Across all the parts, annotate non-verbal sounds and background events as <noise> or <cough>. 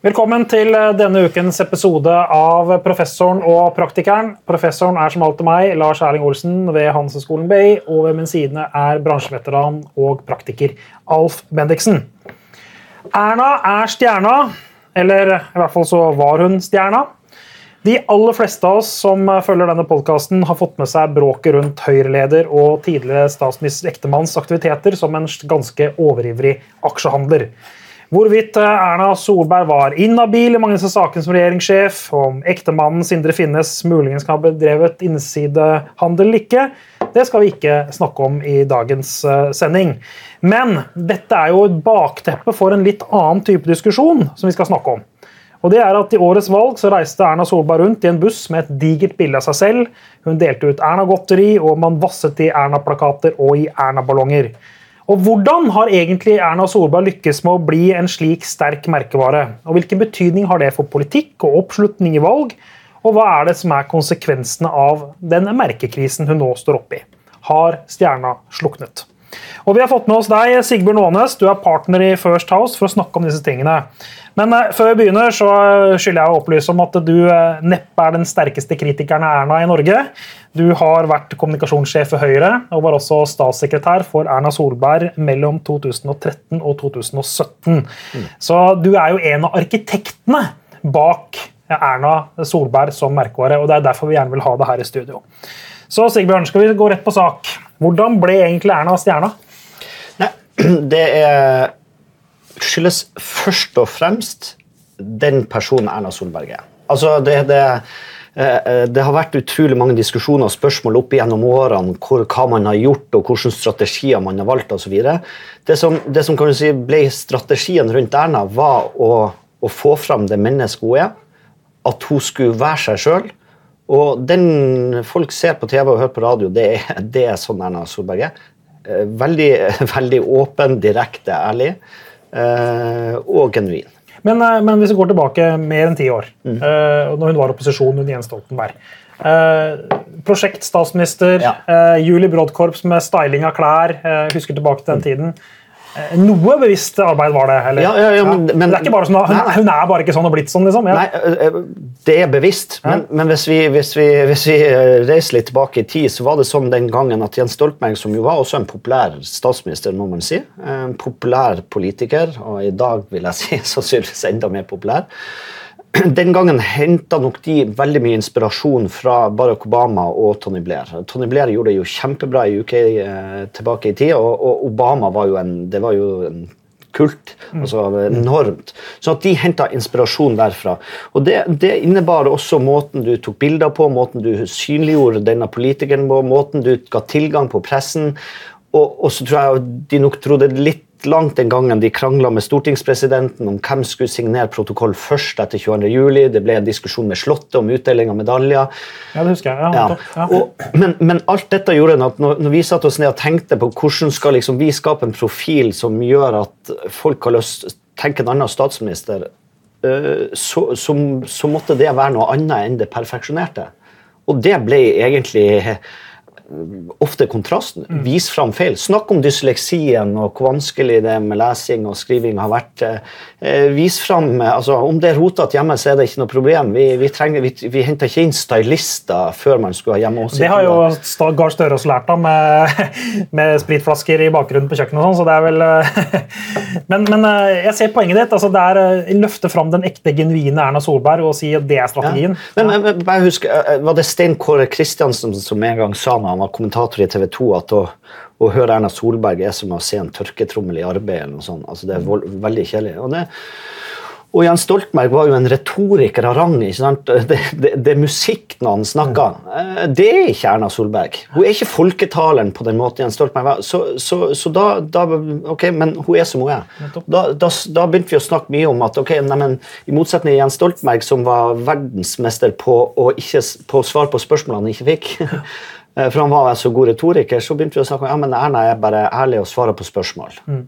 Velkommen til eh, denne ukens episode av Professoren og praktikeren. Professoren er som alltid meg, Lars Erling Olsen ved Handelshøyskolen Bay. Og ved min side er bransjeveteran og praktiker Alf Bendiksen. Erna er stjerna, eller i hvert fall så var hun stjerna. De aller fleste av oss som følger denne podkasten, har fått med seg bråket rundt Høyre-leder og tidligere statsminister ektemanns aktiviteter som en ganske overivrig aksjehandler. Hvorvidt eh, Erna Solberg var inhabil i mange av sakene som regjeringssjef, om ektemannen Sindre Finnes muligens kan ha bedrevet innsidehandel eller ikke, det skal vi ikke snakke om i dagens eh, sending. Men dette er jo et bakteppe for en litt annen type diskusjon som vi skal snakke om. Og det er at I årets valg så reiste Erna Solberg rundt i en buss med et digert bilde av seg selv. Hun delte ut Erna-godteri, og man vasset i Erna-plakater og i Erna-ballonger. Og Hvordan har egentlig Erna Solberg lykkes med å bli en slik sterk merkevare? Og Hvilken betydning har det for politikk og oppslutning i valg? Og hva er det som er konsekvensene av den merkekrisen hun nå står oppe i? Har stjerna sluknet? Og Vi har fått med oss deg, Sigbjørn Aanes, du er partner i First House, for å snakke om disse tingene. Men uh, før vi begynner, så skylder jeg å opplyse om at du uh, neppe er den sterkeste kritikeren av Erna i Norge. Du har vært kommunikasjonssjef for Høyre og var også statssekretær for Erna Solberg mellom 2013 og 2017. Mm. Så du er jo en av arkitektene bak Erna Solberg som merkevare, og det er derfor vi gjerne vil ha det her i studio. Så Sigbjørn, skal vi gå rett på sak. Hvordan ble egentlig Erna stjerna? Nei, <clears throat> det er skyldes først og fremst den personen Erna Solberg er. Altså, det, det det har vært utrolig mange diskusjoner og spørsmål opp gjennom årene hvor, hva man har gjort og hvilke strategier man har valgt osv. Det, som, det som kan du si, ble strategien rundt Erna, var å, å få fram det mennesket hun er. At hun skulle være seg sjøl. Og den folk ser på TV og hører på radio, det er, det er sånn Erna Solberg er. Eh, veldig, <laughs> veldig åpen, direkte, ærlig eh, og genuin. Men, eh, men, hvis vi går tilbake mer enn ti år, mm. uh, når hun var opposisjon under Jens Stoltenberg uh, Prosjektstatsminister, ja. Julie Brodkorps med styling av klær. husker tilbake til den tiden. Eh, noe bevisst arbeid var det? eller? Ja, ja, ja, men, men, det er ikke bare sånn, hun, hun, er bare ikke sånn og blitt sånn? liksom? Nei, eh, eh, Det er bevisst, men, men hvis, vi, hvis, vi, hvis, vi, reiser litt tilbake i tid, så var det sånn den gangen at Jens Stoltenberg, som jo var også en populær statsminister, må man si, en populær politiker, og i dag vil jeg si <laughs> sannsynligvis enda mer populær <clears throat> den gangen henta nok de veldig mye inspirasjon fra Barack Obama og Tony Blair. Tony Blair gjorde det jo kjempebra i UK eh, tilbake i tid, og, og, Obama var jo en, det var jo en kult. Mm. altså Enormt. Så at de henta inspirasjon derfra. Og det, det, innebar også måten du tok bilder på, måten du synliggjorde denne politikeren på, måten du ga tilgang på pressen. Og, og så tror jeg de nok trodde litt langt den gangen de krangla med stortingspresidenten om hvem skulle signere protokoll først etter 22.07. Det ble en diskusjon med Slottet om utdeling av medaljer. Ja, det husker jeg. Ja, ja. Og, men, men, alt dette gjorde at når, når vi satt oss ned og tenkte på hvordan skal liksom vi skape en profil som gjør at folk har lyst til å tenke en annen statsminister, uh, så, så, så måtte det være noe annet enn det perfeksjonerte. Og det ble egentlig ofte kontrasten. Mm. Vis fram feil. Snakk om dysleksien og hvor vanskelig det er med lesing og skriving har vært. Eh, vis fram, altså Om det er rotete hjemme, så er det ikke noe problem. Vi, vi, trenger, vi, vi henter ikke inn stylister før man skulle ha hjemme. Også. Det har jo Gahr Støre også lært av med, <laughs> med spritflasker i bakgrunnen på kjøkkenet. og sånn, så det er vel... Eh, <laughs> men, men, eh, jeg ser poenget ditt. altså Det er løfte fram den ekte, genuine Erna Solberg og si at det er strategien. Ja. Men, men, jeg husker, Var det Stein Kåre Kristiansen som en gang sa noe han var kommentator i TV 2 at å, å, høre Erna Solberg er som å se en tørketrommel i arbeid. eller noe sånt. Altså, det er vold, veldig kjedelig. Og, og Jens Stoltenberg var jo en retoriker av rang. ikke sant? Det, det, det er musikk når han snakker. Eh, det er ikke Erna Solberg. Hun er ikke folketaleren på den måten Jens Stoltenberg var. Så, så, så da, da, ok, Men hun er som hun er. Da, da, da, begynte vi å snakke mye om at ok, nei, i motsetning til Jens Stoltenberg, som var verdensmester på å, ikke, på svar på spørsmålene han ikke fikk <laughs> for han var så god retoriker, så begynte vi å snakke om ja, men Erna er bare ærlig og svarer på spørsmål. Mm.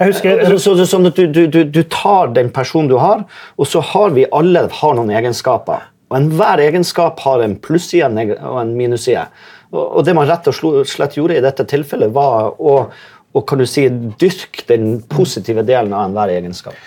Husker, så, så, så, sånn at du, du, du, tar den personen du har, og så har vi alle har noen egenskaper. Og Enhver egenskap har en plusside og en minusside. Og, og det man rett og slett gjorde i dette tilfellet, var å, å kan du si, dyrke den positive delen av enhver egenskap.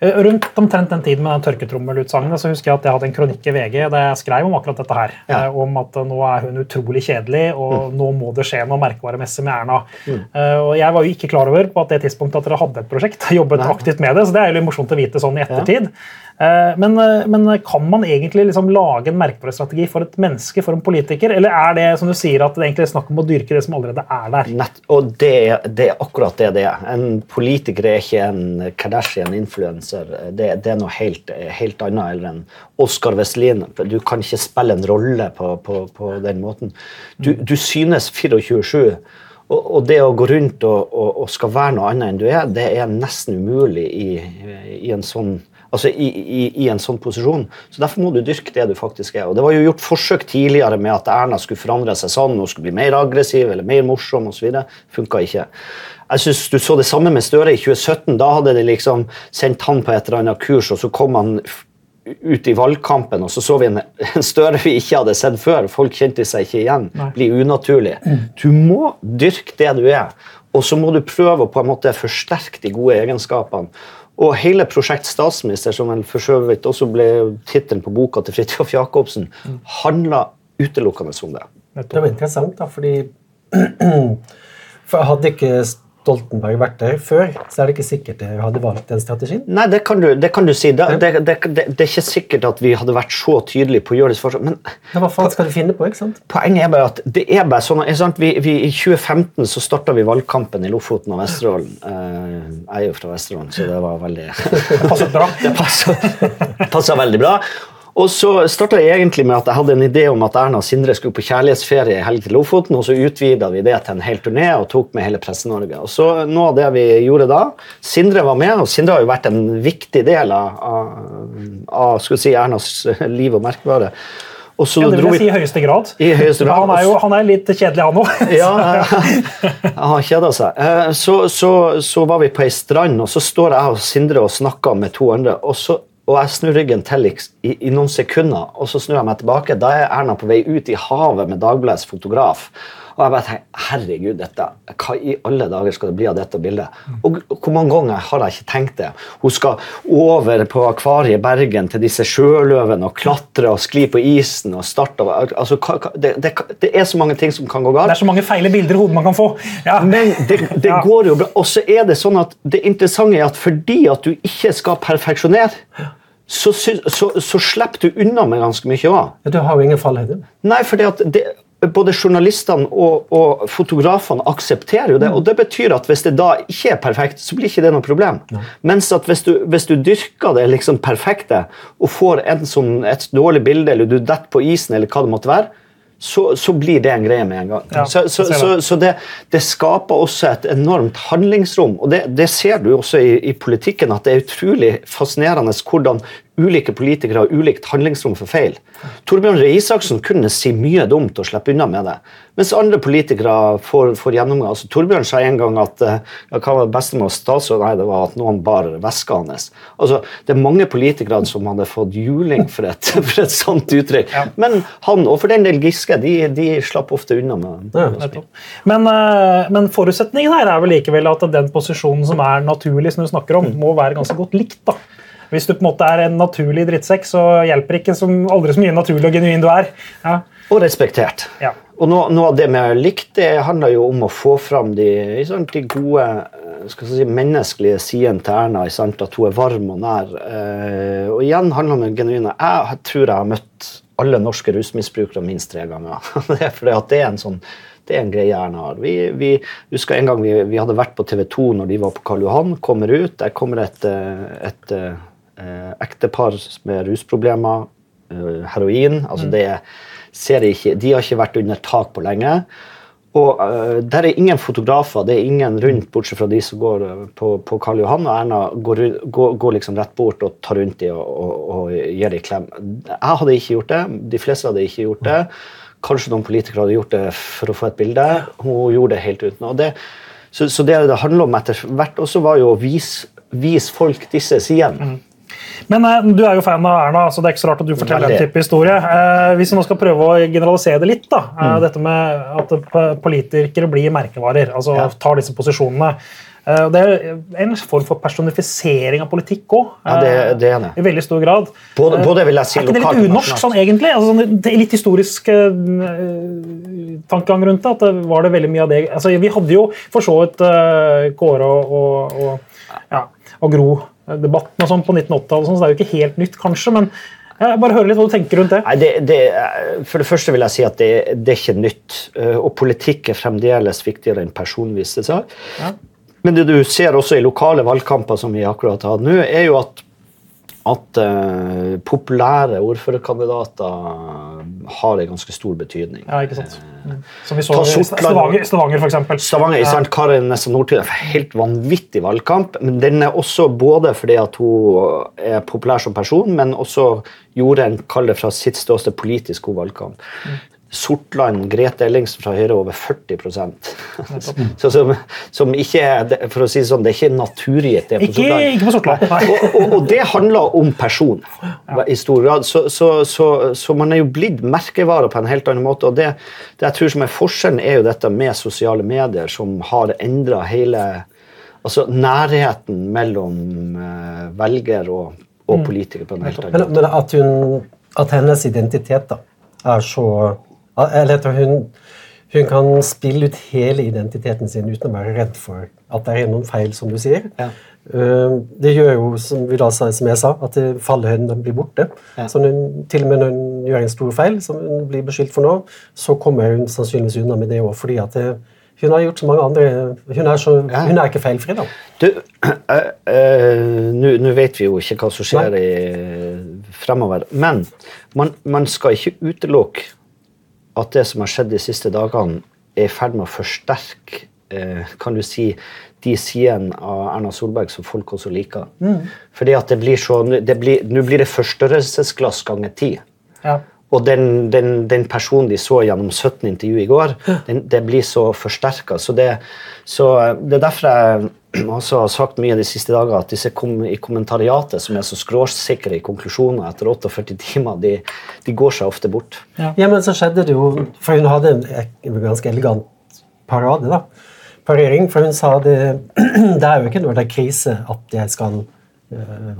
Eh, rundt omtrent den tiden med den tørketrommelutsagnet så husker jeg at jeg hadde en kronikk i VG der jeg skrev om akkurat dette her. Ja. Eh, Om at eh, nå er hun utrolig kjedelig, og nå må det skje noe merkevaremessig med Erna. Eh, Og jeg var jo ikke klar over på at det tidspunktet at dere hadde et prosjekt. <laughs> jobbet Nei. aktivt med det, så det er jo litt morsomt å vite sånn i ettertid. Eh, Men, eh, men kan man egentlig liksom lage en merkevarestrategi for et menneske, for en politiker, eller er det som du sier, at det egentlig er snakk om å dyrke det som allerede er der? Nett, og det, det er akkurat det det er. En politiker er ikke en Kardashian-influenser. Det, det er noe helt, helt annet eller en Oscar Westlin. Du kan ikke spille en rolle på, på, på den måten. Du, du synes 24-7. Og, og det å gå rundt og, og, og skal være noe annet enn du er, det er nesten umulig i, i en sånn altså i, i, i en sånn posisjon. Så Derfor må du dyrke det du faktisk er. Og Det var jo gjort forsøk tidligere med at Erna skulle forandre seg sånn, hun skulle bli mer aggressiv eller mer morsom osv. Funka ikke. Jeg synes Du så det samme med Støre i 2017. Da hadde de liksom sendt han på et eller annet kurs, og så kom han ut i valgkampen, og så så vi en, en Støre vi ikke hadde sett før. Folk kjente seg ikke igjen. Nei. Bli unaturlig. Du må dyrke det du er, og så må du prøve å på en måte forsterke de gode egenskapene. Og hele Prosjekt statsminister, som vel for så vidt også ble tittelen på boka til Fridtjof Jacobsen, handla utelukkende om det. Det var interessant, da, fordi <clears throat> For hadde ikke Stoltenberg vært der før, så er det ikke sikkert dere hadde valgt den strategien. Nei, det kan du, det kan du si. Det, det, det, det, det er ikke sikkert at vi hadde vært så tydelige på å gjøre det forskjell, men ja, hva faen skal du finne på? ikke sant? Poenget er bare at det er bare sånn er sant? Vi, vi, I 2015 så starta vi valgkampen i Lofoten og Vesterålen. Eh, jeg er jo fra Vesterålen, så det var veldig Passet bra. <laughs> Det passet veldig bra. Og så starta jeg egentlig med at jeg hadde en idé om at Erna og Sindre skulle på kjærlighetsferie i helg til Lofoten, og så utvida vi det til en hel turné og tok med hele Presse-Norge. Og så Noe av det vi gjorde da Sindre var med, og Sindre har jo vært en viktig del av, av, si, Ernas liv og merkevare. Og så Ja, det vil jeg si i høyeste grad. I høyeste grad. Han er jo han er litt kjedelig, han òg. <laughs> ja, han kjeda seg. Eh, Så, så, så var vi på ei strand, og så står jeg og Sindre og snakker med to andre. Og, så, og jeg snur ryggen til i, i, noen sekunder, og så snur jeg meg tilbake. Da er Erna på vei ut i havet med Dagbladets fotograf. Og jeg bare tenker, herregud, dette, hva i alle dager skal det bli av dette bildet? Og hvor mange ganger har jeg ikke tenkt det? Hun skal over på akvariet i Bergen til disse sjøløvene og klatre og skli på isen og starte. Altså, det, det, det er så mange ting som kan gå galt. Det er så mange feile bilder i hodet man kan få. Ja. Men det, det <laughs> Ja. går jo bra. Og så er det sånn at det interessante er at fordi at du ikke skal perfeksjonere, så, så, så slipper du unna med ganske mye òg. Du har jo ingen fallhøyde. Nei, at det, både journalistene og, og fotografene aksepterer jo det. Og det betyr at hvis det da ikke er perfekt, så blir ikke det noe problem. Mens at hvis du, hvis du dyrker det liksom perfekte og får en sånn, et dårlig bilde, eller du detter på isen, eller hva det måtte være, så, så blir det en greie med en gang. Ja, så så, så det, det skaper også et enormt handlingsrom. Og det, det ser du også i, i politikken, at det er utrolig fascinerende hvordan ulike politikere har ulikt handlingsrom for feil. Torbjørn Røe Isaksen kunne si mye dumt og slippe unna med det. Mens andre politikere får, får gjennomgang. Altså, Torbjørn sa en gang at eh, ja, hva var det beste med statsråd? Nei, det var at noen bar veska hans. Altså, det er mange politikere som hadde fått juling for et, <laughs> for et sånt uttrykk. Ja. Men han, og for den del Giske, de, de slapp ofte unna med Ja. Men, eh, men forutsetningen her er vel likevel at den posisjonen som er naturlig, som du snakker om, må være ganske godt likt. da. Hvis du på en måte er en naturlig drittsekk, så hjelper ikke som, aldri så mye naturlig og genuin du er. Ja. Og respektert. Ja. Og noe, noe av det med likt det handler jo om å få fram de, sant, de gode eh, si, menneskelige sidene til Erna. sant, At hun er varm og nær. Eh, og igjen handler det om genuine. Jeg tror jeg har møtt alle norske rusmisbrukere minst tre ganger. <laughs> det er fordi at det er en sånn det er en greie Erna har. Vi, vi husker en gang vi, vi hadde vært på TV 2 når de var på Karl Johan. Kommer ut, der kommer et, et, et eh, ektepar med rusproblemer. eh, heroin. altså det ser jeg ikke, De har ikke vært under tak på lenge. Og eh, Der er ingen fotografer, det er ingen rundt, bortsett fra de som går eh, på, på Karl Johan. Og Erna går, går, går liksom rett bort og tar rundt dem og, og, og gir dem klem. Jeg hadde ikke gjort det. De fleste hadde ikke gjort det. Kanskje noen politikere hadde gjort det for å få et bilde. Hun gjorde det helt uten. Og det, så, så det det handler om etter hvert også, var jo å vise, vise folk disse sidene. Men eh, du er jo fan av Erna, så det er ikke så rart at du forteller en type historie. Eh, hvis vi nå skal prøve å generalisere det litt, da, Mm. eh, dette med at politikere blir merkevarer, altså Ja. tar disse posisjonene. Det er en form for personifisering av politikk òg. Ja, det- det er det. I veldig stor grad. Både, både vil jeg si Er ikke det litt unorsk sånn egentlig? Altså, sånn, det er litt historisk uh, tankegang rundt det. at det var det veldig mye av det. Altså, vi hadde jo for så vidt uh, Kåre og, og, og, ja, og Gro-debatten og sånn på 1980-tallet, så det er jo ikke helt nytt, kanskje. men jeg bare høre litt hva du tenker rundt det. Nei, det, det, for det første vil jeg si at det, det er ikke nytt. eh, Og politikk er fremdeles viktigere enn personvise saker. Ja. Men det du ser også i lokale valgkamper som vi akkurat har hatt nå, er jo at, at uh, populære ordførerkandidater har en ganske stor betydning. Ja, ikke sant? Mm. Som vi så i Stavanger, Stavanger eksempel. Stavanger, Ja. ja. Karin Nessa Nordtun er helt vanvittig valgkamp. men Den er også både fordi at hun er populær som person, men også gjorde en kall det fra sitt ståsted politisk god valgkamp. Sortland, Grete Ellingsen fra Høyre over 40% <laughs> Så som, som ikke er, For å si det sånn, det er ikke naturgitt. det på Ikke, Sortland. ikke på Sortland. Og, og, og det handler om person i stor grad. Så, så, så, så man er jo blitt merkevare på en helt annen måte. Og det, det jeg tror som er forskjellen, er jo dette med sosiale medier, som har endra hele Altså nærheten mellom uh, velger og, og politiker på en helt annen Men, måte. men at, hun, at hennes identitet da, er så Eller hun, hun kan spille ut hele identiteten sin uten å være redd for at det er noen feil, som du sier. Ja. Eh, Det gjør jo, som, vi da, som jeg sa, at fallhøyden blir borte. Ja. Så hun, til og med når hun gjør en stor feil, som hun blir beskyldt for nå, så kommer hun sannsynligvis unna med det òg, fordi at det, hun har gjort så mange andre Hun er, så, Ja. hun er ikke feilfri, da. Du, <clears throat> eh, eh, nå vet vi jo ikke hva som skjer i, fremover, men man, man skal ikke utelukke at det som har skjedd de siste dagene, er i ferd med å forsterke eh, kan du si, de sidene av Erna Solberg som folk også liker. Fordi at det blir så, det blir, Nå blir det forstørrelsesglass ganger ti. Ja. Og den, den, den personen de så gjennom 17 intervju i går, den, det blir så forsterka. Så, det, så eh, det er derfor jeg også har sagt mye de siste dager at disse kom, i kommentariatet, som er så skråsikre i konklusjoner etter 48 timer, de, de går seg ofte bort. Ja. Ja, men så skjedde det jo For hun hadde en, ganske elegant parade, da. Parering. For hun sa det <clears throat> Det er jo ikke når det er krise at jeg skal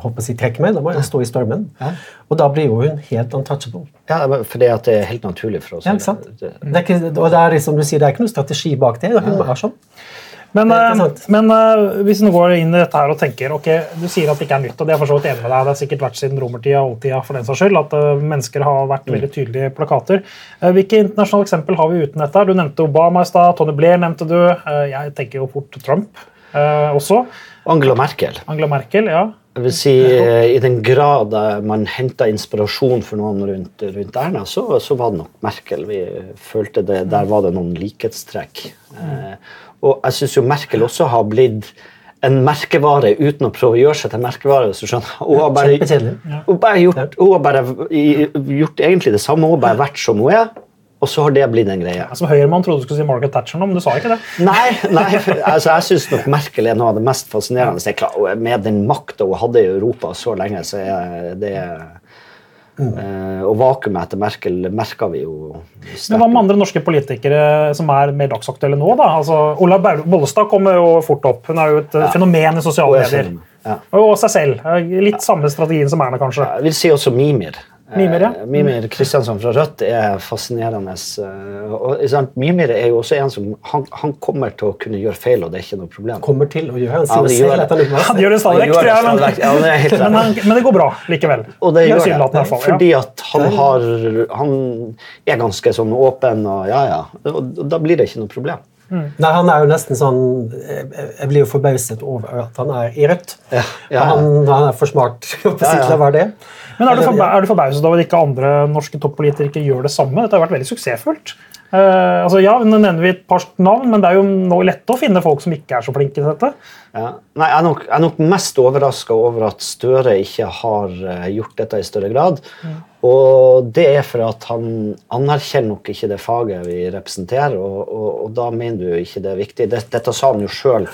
håper jeg, trekke meg. Da må jeg stå i stormen. Ja. Og da blir jo hun helt untouchable. Ja, for det, at det er helt naturlig for oss. Ja, ikke sant? Det- Det er ikke, og det er liksom du sier, det er ikke noe strategi bak det. Hun er sånn. Men, eh, men uh, hvis du går inn i dette her og tenker ok, Du sier at det ikke er nytt, og det er for så vidt enig med deg. Det har sikkert vært siden romertida og oldtida for den saks skyld, at uh, mennesker har vært veldig tydelige plakater. Uh, hvilke internasjonale eksempel har vi uten dette? Du nevnte Obama i stad, Tony Blair nevnte du. Jeg tenker jo fort Trump også. Angela Merkel. Angela Merkel, ja. Jeg vil si, I den grad man henta inspirasjon for noen rundt, rundt Erna, så, så var det nok Merkel. Vi følte det, Der var det noen likhetstrekk. Eh, og jeg syns jo Merkel også har blitt en merkevare uten å prøve å gjøre seg til merkevare. hvis du skjønner. Hun har bare, hun bare, gjort, hun har bare gjort egentlig det samme. Hun har bare vært som hun er, og så har det blitt en greie. Som høyremann trodde du skulle si Margaret Thatcher nå, men du sa ikke det. Nei, nei for, altså, jeg syns nok Merkel er noe av det mest fascinerende. Er Med den makta hun hadde i Europa så lenge, så er det eh, Og vakuumet etter Merkel merka vi jo sterkt. Men Hva med andre norske politikere som er mer dagsaktuelle nå? da? Altså, Ola Bollestad kommer jo fort opp. Hun er jo et ja. fenomen i sosiale medier. ja. Og seg selv. Eh, Litt samme strategien som Erna, kanskje. Jeg vil si også Mimir. Mimir, ja. Eh, Mimir Kristiansson fra Rødt er fascinerende. eh, Og, sant, Mimir er jo også en som han, han kommer til å kunne gjøre feil, og det er ikke noe problem. Kommer til å gjøre. Han Ja, det det gjør det. han gjør det stadig vekk, gjør tror jeg. Ja, det er Men, men, det går bra likevel. Og det gjør det. fall, ja. Fordi at han, har, han er ganske sånn åpen, og ja, ja. Og da blir det ikke noe problem. Nei, han er jo nesten sånn Jeg blir jo forbauset over at han er i Rødt. Ja, ja. Han, han er for smart <laughs> til å Ja, ja. være det. Men er du, forba er du forbauset over at ikke andre norske toppolitikere gjør det samme? Dette har vært veldig suksessfullt. Uh, altså ja, Nå nevner vi et par navn, men det er jo nå lett å finne folk som ikke er så flinke til dette. Ja. Nei, jeg er nok, jeg er nok mest overraska over at Støre ikke har eh, gjort dette i større grad. Og det er for at han anerkjenner nok ikke det faget vi representerer, og, og, og da mener du ikke det er viktig. Dette, dette sa han jo sjøl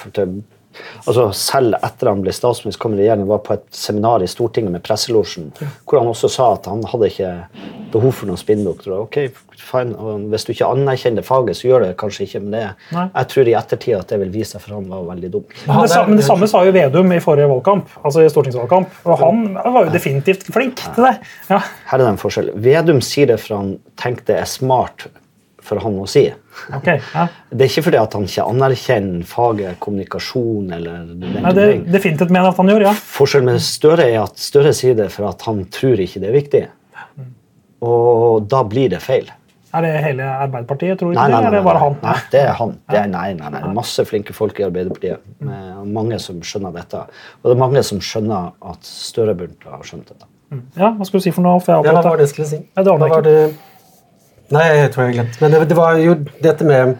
altså Selv etter han ble statsminister, kom i regjering, var på et seminar i Stortinget med Presselosjen, hvor han også sa at han hadde ikke behov for noen spinndoktorer. Ok, fine, og Hvis du ikke anerkjenner faget, så gjør det kanskje ikke, men det, Nei. jeg tror i ettertid at det vil vise seg for han var veldig dumt. Men det, men det samme sa jo Vedum i forrige valgkamp, altså i stortingsvalgkamp. Og han var jo definitivt flink til det. Ja. Her er det en forskjell. Vedum sier det for han tenker det er smart for han å si. <laughs> Ok, ja. Det er ikke fordi at han ikke anerkjenner faget kommunikasjon eller den Nei, det er definitivt mener at han gjør, ja. Forskjellen med Støre er at Støre sier det for at han tror ikke det er viktig. Og da blir det feil. Er det hele Arbeiderpartiet, tror du Nei, ikke nei, det? nei, Eller er det bare han? nei, det er han. Det er, nei, nei, nei. Masse flinke folk i Arbeiderpartiet. Med mange som skjønner dette. Og det er mange som skjønner at Støre burde ha skjønt det. Ja, hva skulle du si for noe? For jeg Ja, det var det jeg skulle si? Ja, det var det... Nei, jeg tror jeg glemte. Men det, det var jo dette med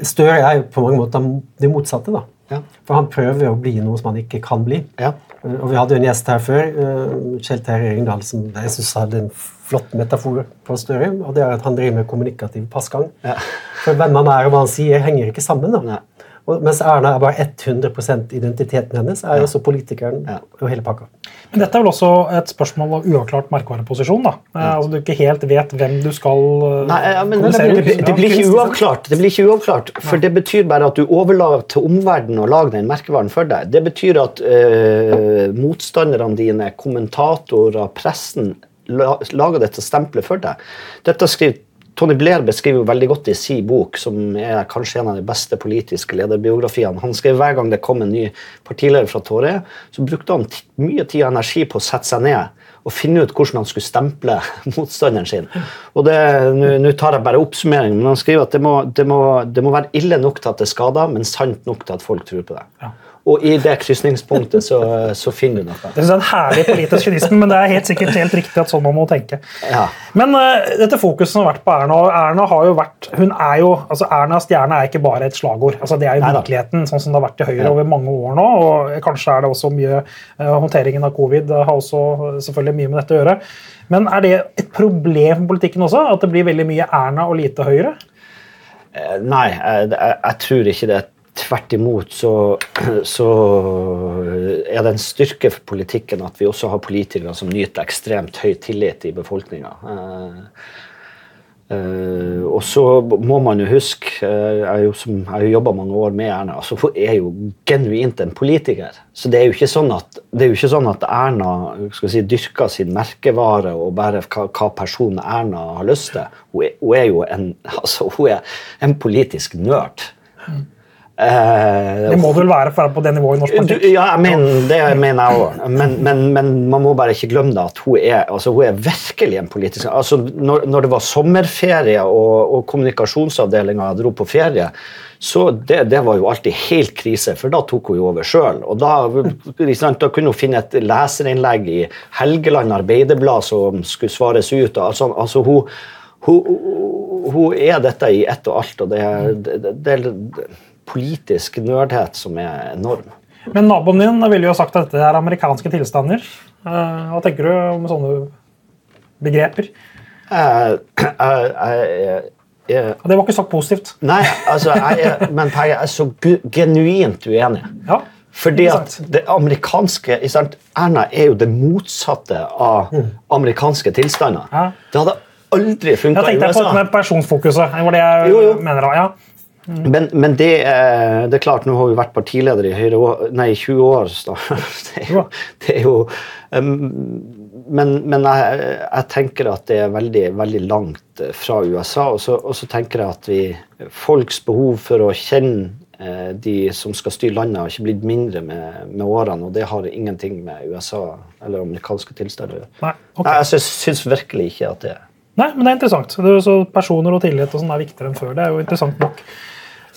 Støre er jo på mange måter det motsatte. da. Ja. For han prøver å bli noe som han ikke kan bli. Ja. Og Vi hadde jo en gjest her før, uh, Kjell Terje Ringdal, som jeg synes hadde en flott metafor på Støre. og det er at Han driver med kommunikativ passgang. Ja. For hvem han er og hva han sier, henger ikke sammen. da. Nei. Og, mens Erna er bare 100% identiteten hennes, er jo også politikeren Ja. og hele pakka. Men dette er vel også et spørsmål av uavklart merkevareposisjon? da. Mm. Altså Du ikke helt vet hvem du skal eh, Nei, ja, men det, det, ut. det, blir ikke uavklart. Det blir ikke uavklart, For det betyr bare at du overlater til omverdenen å lage den merkevaren for deg. Det betyr at øh, motstanderne dine, kommentatorer, pressen, la, lager dette stempelet for deg. Dette skriver Tony Blair beskriver jo veldig godt i sin bok, som er kanskje en av de beste politiske lederbiografiene. Han skrev Hver gang det kom en ny partileder fra Tore, så brukte han mye tid og energi på å sette seg ned og finne ut hvordan han skulle stemple <laughs> motstanderen sin. Og Nå tar jeg bare oppsummeringen, men han skriver at det må, det, må, det må være ille nok til at det skader, men sant nok til at folk tror på det. Ja. Og i det krysningspunktet så, så finner du noe. Det er en herlig politisk kynisme, men det er helt sikkert helt riktig at sånn man må tenke. Ja. Men uh, dette fokuset som har vært på Erna, og Erna har jo vært, hun er jo, altså Ernas stjerne er ikke bare et slagord. altså Det er jo virkeligheten, sånn som det har vært i Høyre Ja. over mange år nå. og Kanskje er det også mye uh, Håndteringen av covid har også eh, selvfølgelig mye med dette å gjøre. Men er det et problem for politikken også? At det blir veldig mye Erna og lite Høyre? Eh, Nei, jeg, jeg, jeg tror ikke det. Tvert imot så, så er det en styrke for politikken at vi også har politikere som nyter ekstremt høy tillit i befolkninga. og så må man jo huske eh, Jeg har jo, jobba mange år med Erna. altså Hun er jo genuint en politiker. Så det er jo ikke sånn at, ikke sånn at Erna si, dyrker sin merkevare og bare hva, hva personen Erna har lyst til. Hun er, hun er jo en, <laughs> altså, hun er en politisk nerd. Eh, Det må det vel være for på det nivået i norsk politikk? ja, jeg mener, det mener jeg òg. Men, men, men man må bare ikke glemme det at hun er, altså, hun er virkelig en politisk altså, når, når det var sommerferie og, og kommunikasjonsavdelinga dro på ferie, så det, det var jo alltid helt krise, for da tok hun jo over sjøl. Da, da kunne hun finne et leserinnlegg i Helgeland Arbeiderblad som skulle svares ut. Altså, altså hun, hun, hun er dette i ett og alt, og det det, det politisk nørdhet som er enorm. Men naboen din ville jo sagt at dette er amerikanske tilstander. Eh, Hva tenker du om sånne begreper? Jeg, jeg, jeg, jeg, Og Det var ikke sagt positivt. nei, altså, jeg men jeg er så genuint uenig. Ja, Fordi at det amerikanske? Erna er jo det motsatte av amerikanske tilstander. Ja. Det hadde aldri Jeg funka i tenkte på USA. dette med personfokuset. Det var det jeg Jo, jo. mener. da, ja. Men, men det, er, det er klart, nå har vi vært partileder i Høyre nei, 20 år. Så <laughs> det er jo, det er jo um, Men, men jeg, jeg tenker at det er veldig, veldig langt eh, fra USA. Og så, og så tenker jeg at vi, folks behov for å kjenne eh, de som skal styre landet, har ikke blitt mindre med, med årene. Og det har ingenting med USA eller amerikanske tilstander å gjøre. Nei, ok. Nei, altså, Jeg syns virkelig ikke at det er Nei, men det er interessant. Det er Personer og tillit og sånn er viktigere enn før. Det er jo interessant nok.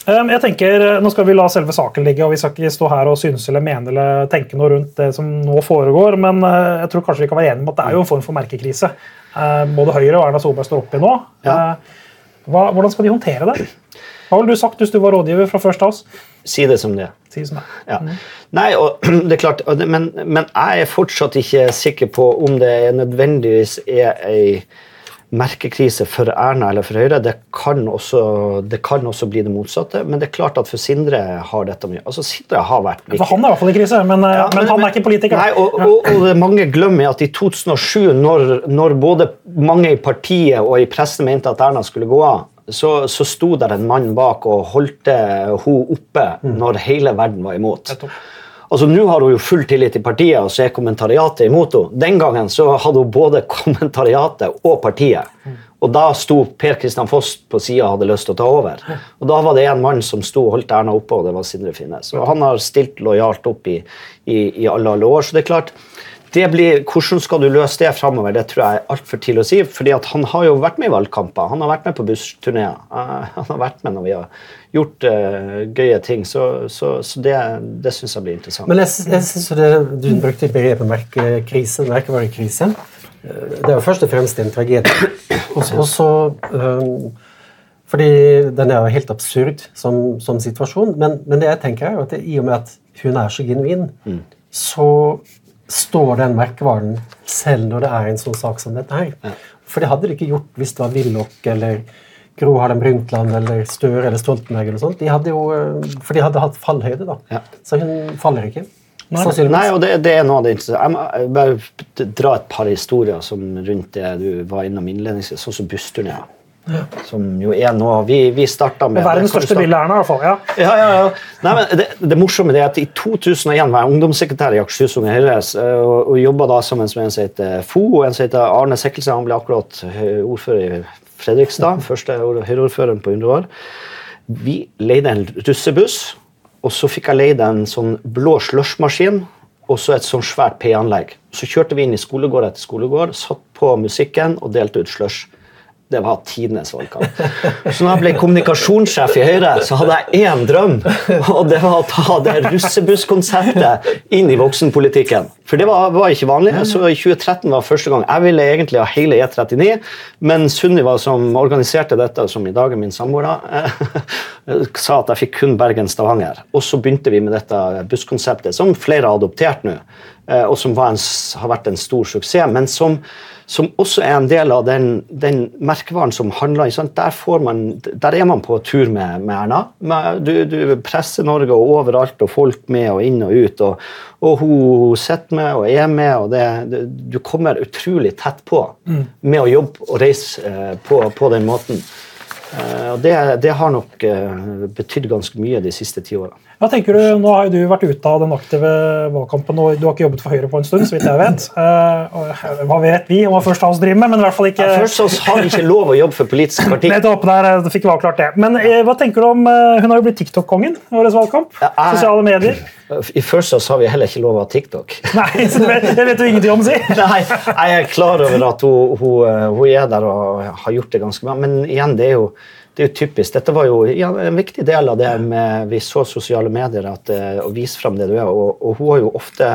Um, jeg tenker, Nå skal vi la selve saken ligge, og vi skal ikke stå her og synes eller mene eller tenke noe rundt det som nå foregår, men uh, jeg tror kanskje vi kan være enige om at det er jo en form for merkekrise. Uh, både Høyre og Erna Solberg står oppi nå. Ja. Uh, hva, hvordan skal de håndtere det? Hva ville du sagt hvis du var rådgiver fra First House? Si det som det er. Si som det. Ja. Nei, og <clears throat> det er klart, men, men jeg er fortsatt ikke sikker på om det nødvendigvis er ei merkekrise for Erna eller for Høyre. Det kan, også, det kan også bli det motsatte, men det er klart at for Sindre har dette mye Altså, Sindre har vært For han er i hvert fall i krise, men, eh, Ja, men, han er ikke politiker. Nei, og, og, og og mange glemmer at i 2007, når, når både mange i partiet og i pressen mente at Erna skulle gå av, så, så sto der en mann bak og holdt henne oppe når hele verden var imot. Nettopp. Altså, Nå har hun jo full tillit til partiet, og så er kommentariatet imot henne. Den gangen så hadde hun både kommentariatet og partiet. Og da sto Per Kristian Foss på sida og hadde lyst til å ta over. Og da var det en mann som sto og holdt Erna oppe, og det var Sindre Finnes. Og han har stilt lojalt opp i, i, i alle, alle år. Så det er klart, det blir, hvordan skal du løse det framover? Det tror jeg er altfor tidlig å si. fordi han har jo vært med i valgkamper. Han har vært med på bussturneer. eh, Han har vært med når vi har gjort uh, gøye ting. Så, så, så det, det syns jeg blir interessant. Men jeg, jeg synes det, Du brukte begrepet merkekrise, merkevarekrise. Det er jo først og fremst en tragedie. Og så- um, fordi den er jo helt absurd som, som situasjon. Men, men det jeg tenker er jo at det, i og med at hun er så genuin, så står den merkevaren selv når det er en sånn sak som dette her. For det hadde de ikke gjort hvis det var Willoch eller Gro Harlem Brundtland eller Støre eller Stoltenberg. eller sånt. De hadde jo, øh, for de hadde hatt fallhøyde, da. Ja. Så hun faller ikke. Nei. Nei, og det, det er noe av det interessante. Jeg må bare dra et par historier som rundt det du var innom innledningsvis, sånn som bussturneer. Som jo er noe vi, vi starta med. Verdens største starte- bilde er Erna, i hvert fall. Ja. Ja, ja, ja. Nei, men det, det morsomme er at I 2001 var jeg ungdomssekretær i Akershus Unge Høyre eh, og, og jobba sammen med en som heter Fo og en som heter Arne Sekkelsen. Han ble akkurat eh, ordfører i Fredrikstad. Første Høyre-ordføreren på 100 år. Vi leide en russebuss, og så fikk jeg leid en sånn blå slushmaskin og så et sånn svært P-anlegg. Så kjørte vi inn i skolegård etter skolegård, satt på musikken og delte ut slush. Det var tidenes valgkamp. Så når jeg ble kommunikasjonssjef i Høyre, så hadde jeg én drøm. Og det var å ta det russebusskonseptet inn i voksenpolitikken. For det var, var ikke vanlig. Så i 2013 var første gang jeg ville egentlig ha hele E39, men Sunniva, som organiserte dette, som i dag er min samboer, eh, sa at jeg fikk kun Bergen-Stavanger. Og så begynte vi med dette busskonseptet, som flere har adoptert nå, eh, og som en, har vært en stor suksess. men som som også er en del av den, den merkevaren som handler? Der, får man, der er man på tur med, med Erna. Du, du presser Norge og overalt, og folk med og inn og ut. Og, og hun sitter med og er med, og det, du kommer utrolig tett på med å jobbe og reise eh, på, på den måten. Eh, og det, det har nok eh, betydd ganske mye de siste ti årene. Hva tenker du, Nå har jo du vært ute av den aktive valgkampen, og du har ikke jobbet for Høyre på en stund. så vidt jeg vet. Eh, Hva vet vi om hva First House driver med? men i hvert fall ikke... Først så har vi ikke lov å jobbe for politisk partier. <laughs> Nettopp, der fikk vi avklart det. Men hva tenker du om Hun har jo blitt TikTok-kongen i årets valgkamp. Ja, jeg- Sosiale medier. I First House har vi heller ikke lov å ha TikTok. <laughs> Nei, så det vet, du ingenting om, si. <laughs> Nei, jeg er klar over at hun, hun, hun er der og har gjort det ganske bra, men igjen, det er jo, det er jo typisk. Dette var jo ja, en viktig del av det med vi så sosiale medier, at, eh, å vise fram det du er. Og, og hun har jo ofte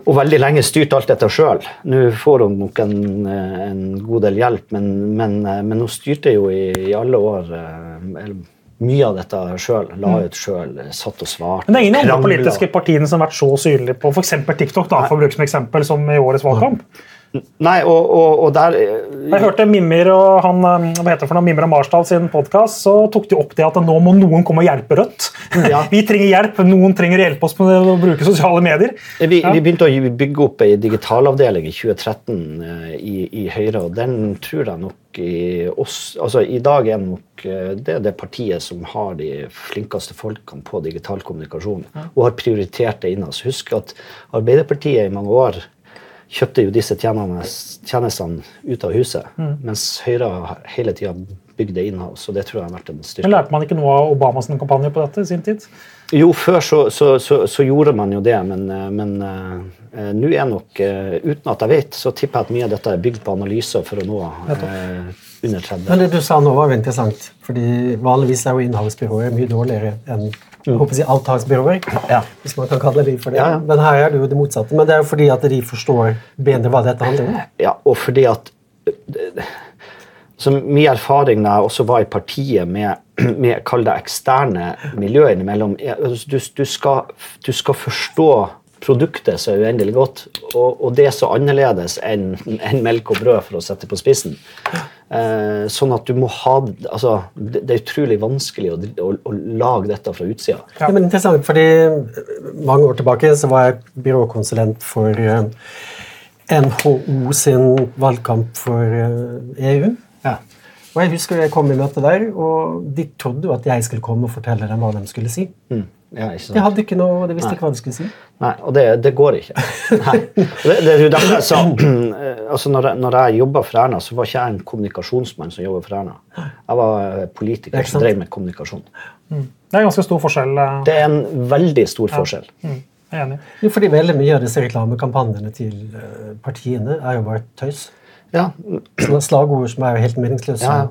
og veldig lenge styrt alt dette sjøl. Nå får hun nok en, en god del hjelp, men, men, eh, men hun styrte jo i, i alle år eh, mye av dette sjøl. La ut sjøl, satt og svarte. Men det er ingen av de politiske partiene som har vært så synlige på f.eks. TikTok, da, for å bruke som eksempel, som i årets valgkamp. Nei, og, og, og der Jeg hørte Mimir og han, eh, hva heter det for noe, Mimir og Marsdal sin podkast, så tok de opp det at nå må noen komme og hjelpe Rødt. Ja. <laughs> Vi trenger hjelp, noen trenger å hjelpe oss med å bruke sosiale medier. Vi, Ja. vi begynte å bygge opp ei digitalavdeling i 2013 eh, i, i Høyre, og den tror jeg nok i oss Altså, i dag er nok eh, det er det partiet som har de flinkeste folkene på digital kommunikasjon, og har prioritert det innad. Husk at Arbeiderpartiet i mange år kjøpte jo disse tjenestene, ut av huset, mens Høyre hele tida bygde det og det tror jeg har vært en styrke. Men Lærte man ikke noe av Obamas kampanje på dette i sin tid? Jo, før så, så, så, så gjorde man jo det, men, men uh, nå er nok uh, Uten at jeg vet, så tipper jeg at mye av dette er bygd på analyser for å nå uh, under 30. Men det du sa nå, var jo interessant. fordi vanligvis er jo innholdsbyråer mye dårligere enn jeg håper å si avtaksbyråer. Ja. Hvis man kan kalle det for det. Ja, ja. Men her er det jo det motsatte. Men det er jo fordi at de forstår bedre hva dette handler om. Ja, og fordi at så Mye erfaring da jeg også var i partiet med, med kall det eksterne miljøer innimellom altså, du, du, skal, du skal forstå produktet så uendelig godt. Og, og det er så annerledes enn en melk og brød, for å sette på spissen. Eh, sånn at du må ha altså, Det det er utrolig vanskelig å, å, å lage dette fra utsida. Ja. men interessant, fordi Mange år tilbake så var jeg byråkonsulent for eh, NHO sin valgkamp for eh, EU. Ja. Og Jeg husker jeg kom i møte der, og de trodde jo at jeg skulle komme og fortelle dem hva de skulle si. Mm. Ja? De hadde ikke noe, de visste ikke hva de skulle si. Nei, og det, det går ikke. Nei. Det, det er jo derfor jeg sa <clears throat> altså når, jeg, når jeg jobba for Erna, så var ikke jeg en kommunikasjonsmann som jobba for Erna. Jeg var eh, politiker er som drev med kommunikasjon. Det er ganske stor forskjell. eh, Det er en veldig stor forskjell. Mm, jeg er enig. Jo, fordi veldig mye av disse reklamekampanjene til eh, partiene er jo bare tøys. Ja, Sånne slagord som er helt meningsløse. Ja.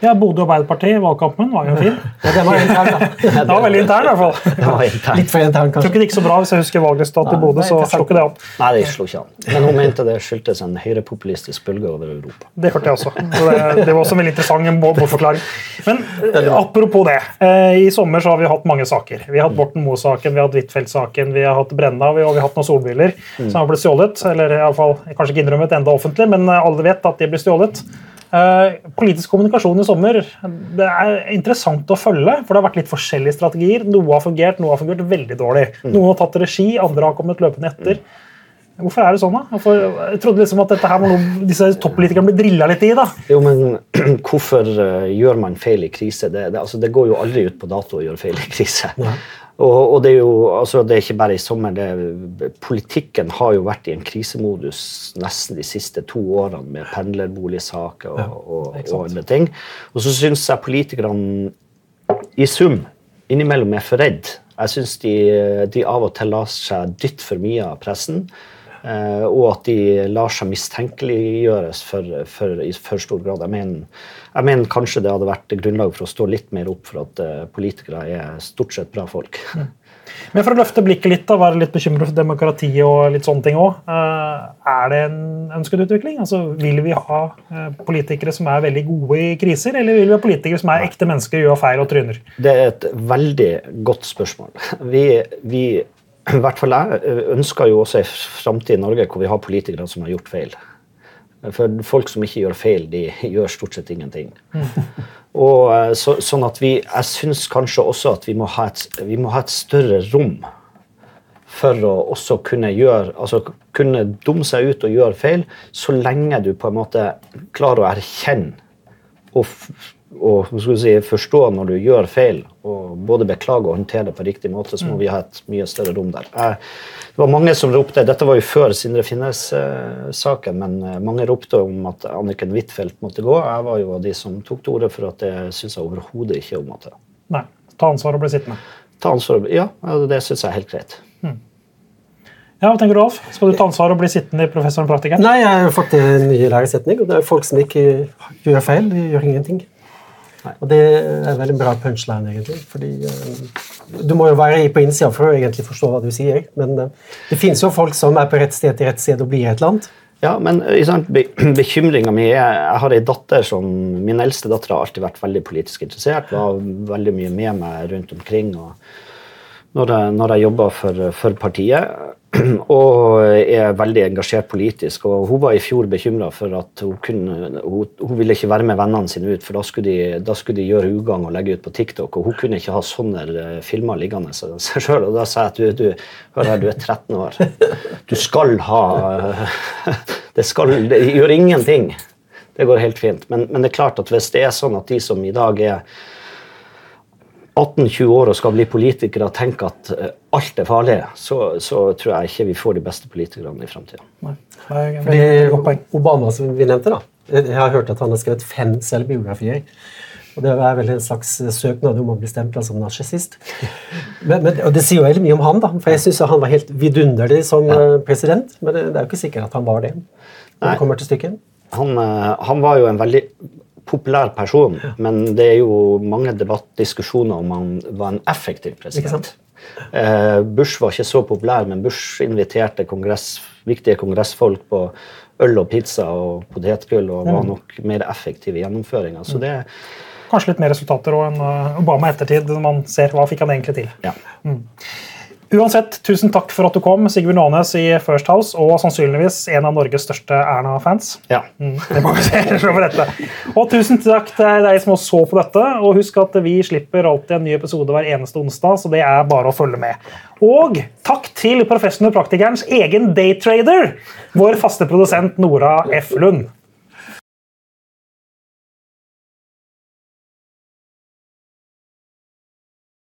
Ja, Bodø Arbeiderparti, valgkampen var jo fin. <laughs> Ja, det var intern, da. Det var veldig intern, i hvert fall. <laughs> det var internt. Litt for intern, kanskje. tror ikke det gikk så bra hvis jeg husker valgresultatet i Bodø. så slo ikke det opp. Nei, det slo ikke an. Men hun mente det skyldtes en høyrepopulistisk bølge over Europa. Det hørte jeg også. Det, det var også en veldig interessant bo- bortforklaring. Men eh, apropos det. Eh, I sommer så har vi hatt mange saker. Vi har hatt Borten Moe-saken, vi har hatt Huitfeldt-saken, vi har hatt Brenna og vi har hatt noen solbiler som har blitt stjålet. Eller i alle fall, kanskje ikke innrømmet enda offentlig, men eh, alle vet at de blir stjålet. Eh, politisk kommunikasjon i sommer det er interessant å følge, for det har vært litt forskjellige strategier. Noe har fungert, noe har fungert veldig dårlig. Noen har tatt regi, andre har kommet løpende etter. Hvorfor er det sånn, da? Hvorfor, jeg trodde liksom at dette her var noe disse toppolitikerne ble drilla litt i. da. Jo, men <clears throat> hvorfor eh, gjør man feil i krise? Det, det, altså, det går jo aldri ut på dato å gjøre feil i krise. Og, og det er jo altså, det er ikke bare i sommer. Det, politikken har jo vært i en krisemodus nesten de siste to årene med pendlerboligsaker og, og, og andre ting. Og så syns jeg politikerne i sum innimellom er for redde. Jeg syns de, de av og til lar seg dytte for mye av pressen. Eh, og at de lar seg mistenkeliggjøres for, for, i for stor grad. Jeg mener, jeg mener kanskje det hadde vært grunnlag for å stå litt mer opp for at eh, politikere er stort sett bra folk. Men for å løfte blikket litt, og være litt bekymret for demokratiet og litt sånne ting òg. Er det en ønsket utvikling? Altså, Vil vi ha eh, politikere som er veldig gode i kriser, eller vil vi ha politikere som er ekte mennesker, gjør feil og tryner? Det er et veldig godt spørsmål. <laughs> Vi, vi <clears throat> i hvert fall jeg ønsker jo også en framtid i Norge hvor vi har politikere som har gjort feil. For folk som ikke gjør feil, de <laughs> gjør stort sett ingenting. <laughs> Og eh, så, sånn at vi, Jeg syns kanskje også at vi må, ha et, vi må ha et større rom for å også kunne gjøre altså kunne dumme seg ut og gjøre feil, så lenge du på en måte klarer å erkjenne og, og skal si, forstå når du gjør feil, og både beklage og håndtere det på riktig måte, så må vi ha et mye større rom der. Det var mange som ropte, Dette var jo før Sindre Finnes-saken, men eh, mange ropte om at Anniken Huitfeldt måtte gå. Jeg var jo av de som tok til orde for at det syns jeg overhodet ikke om at Nei. Ta ansvar og bli sittende. Ta ansvar. Ja, det syns jeg er helt greit. Ja, hva tenker du, Alf? Skal du ta ansvar og bli sittende i Professoren praktiker? praktikeren? Nei, jeg har fått en ny læresetning, og det er folk som ikke gjør feil. De gjør ingenting. Og det er veldig bra punchline, egentlig. fordi eh, Du må jo være på innsida for å egentlig forstå hva du sier, men eh, det fins jo folk som er på rett sted til rett sted og blir et eller annet. Ja, men sant, <clears throat> bekymringa mi er Jeg har ei datter som Min eldste datter har alltid vært veldig politisk interessert. Var veldig mye med meg rundt omkring og når jeg, når jeg jobba for, for partiet. <clears throat> Og er veldig engasjert politisk. Og hun var i fjor bekymra for at hun, kunne, hun, hun ville ikke være med vennene sine ut, for da skulle, de, da skulle de gjøre ugagn og legge ut på TikTok. Og hun kunne ikke ha sånne eh, filmer liggende <laughs> seg sjøl. Og da sa jeg at du, du, hør her, du er 13 år. Du skal ha <laughs> Det, skal, det gjør ingenting. Det går helt fint. Men, men det er klart at hvis det er sånn at de som i dag er 18-20 år og skal bli politikere og tenke at eh, alt er farlig, så, så tror jeg ikke vi får de beste politikerne i framtida. Obama, som vi nevnte, da. Jeg har hørt at han har skrevet fem selvbiografier. Og Det er vel en slags søknad om å bli stempla som narsissist. Og det sier jo veldig mye om han, da, for jeg syns han var helt vidunderlig som eh, president. Men det, det er jo ikke sikkert at han var det. når det kommer til stykket. Han, eh, han var jo en veldig populær person, men det er jo mange debattdiskusjoner om han var en effektiv president. Eh, Bush var ikke så populær, men Bush inviterte kongress, viktige kongressfolk på øl og pizza og potetgull og var nok mer effektiv i gjennomføringa. Så Kanskje litt mer resultater enn eh, Obama i ettertid, når man ser hva fikk han egentlig til. ja. Uansett, tusen takk for at du kom, Sigurd Nånes i First House, og sannsynligvis en av Norges største Erna-fans. Ja. Mm, <laughs> det må vi se for dette. Og tusen takk til deg som også så på dette. Og husk at vi slipper alltid en ny episode hver eneste onsdag, så det er bare å følge med. Og takk til professoren og praktikerens egen daytrader, vår faste produsent Nora F. Lund.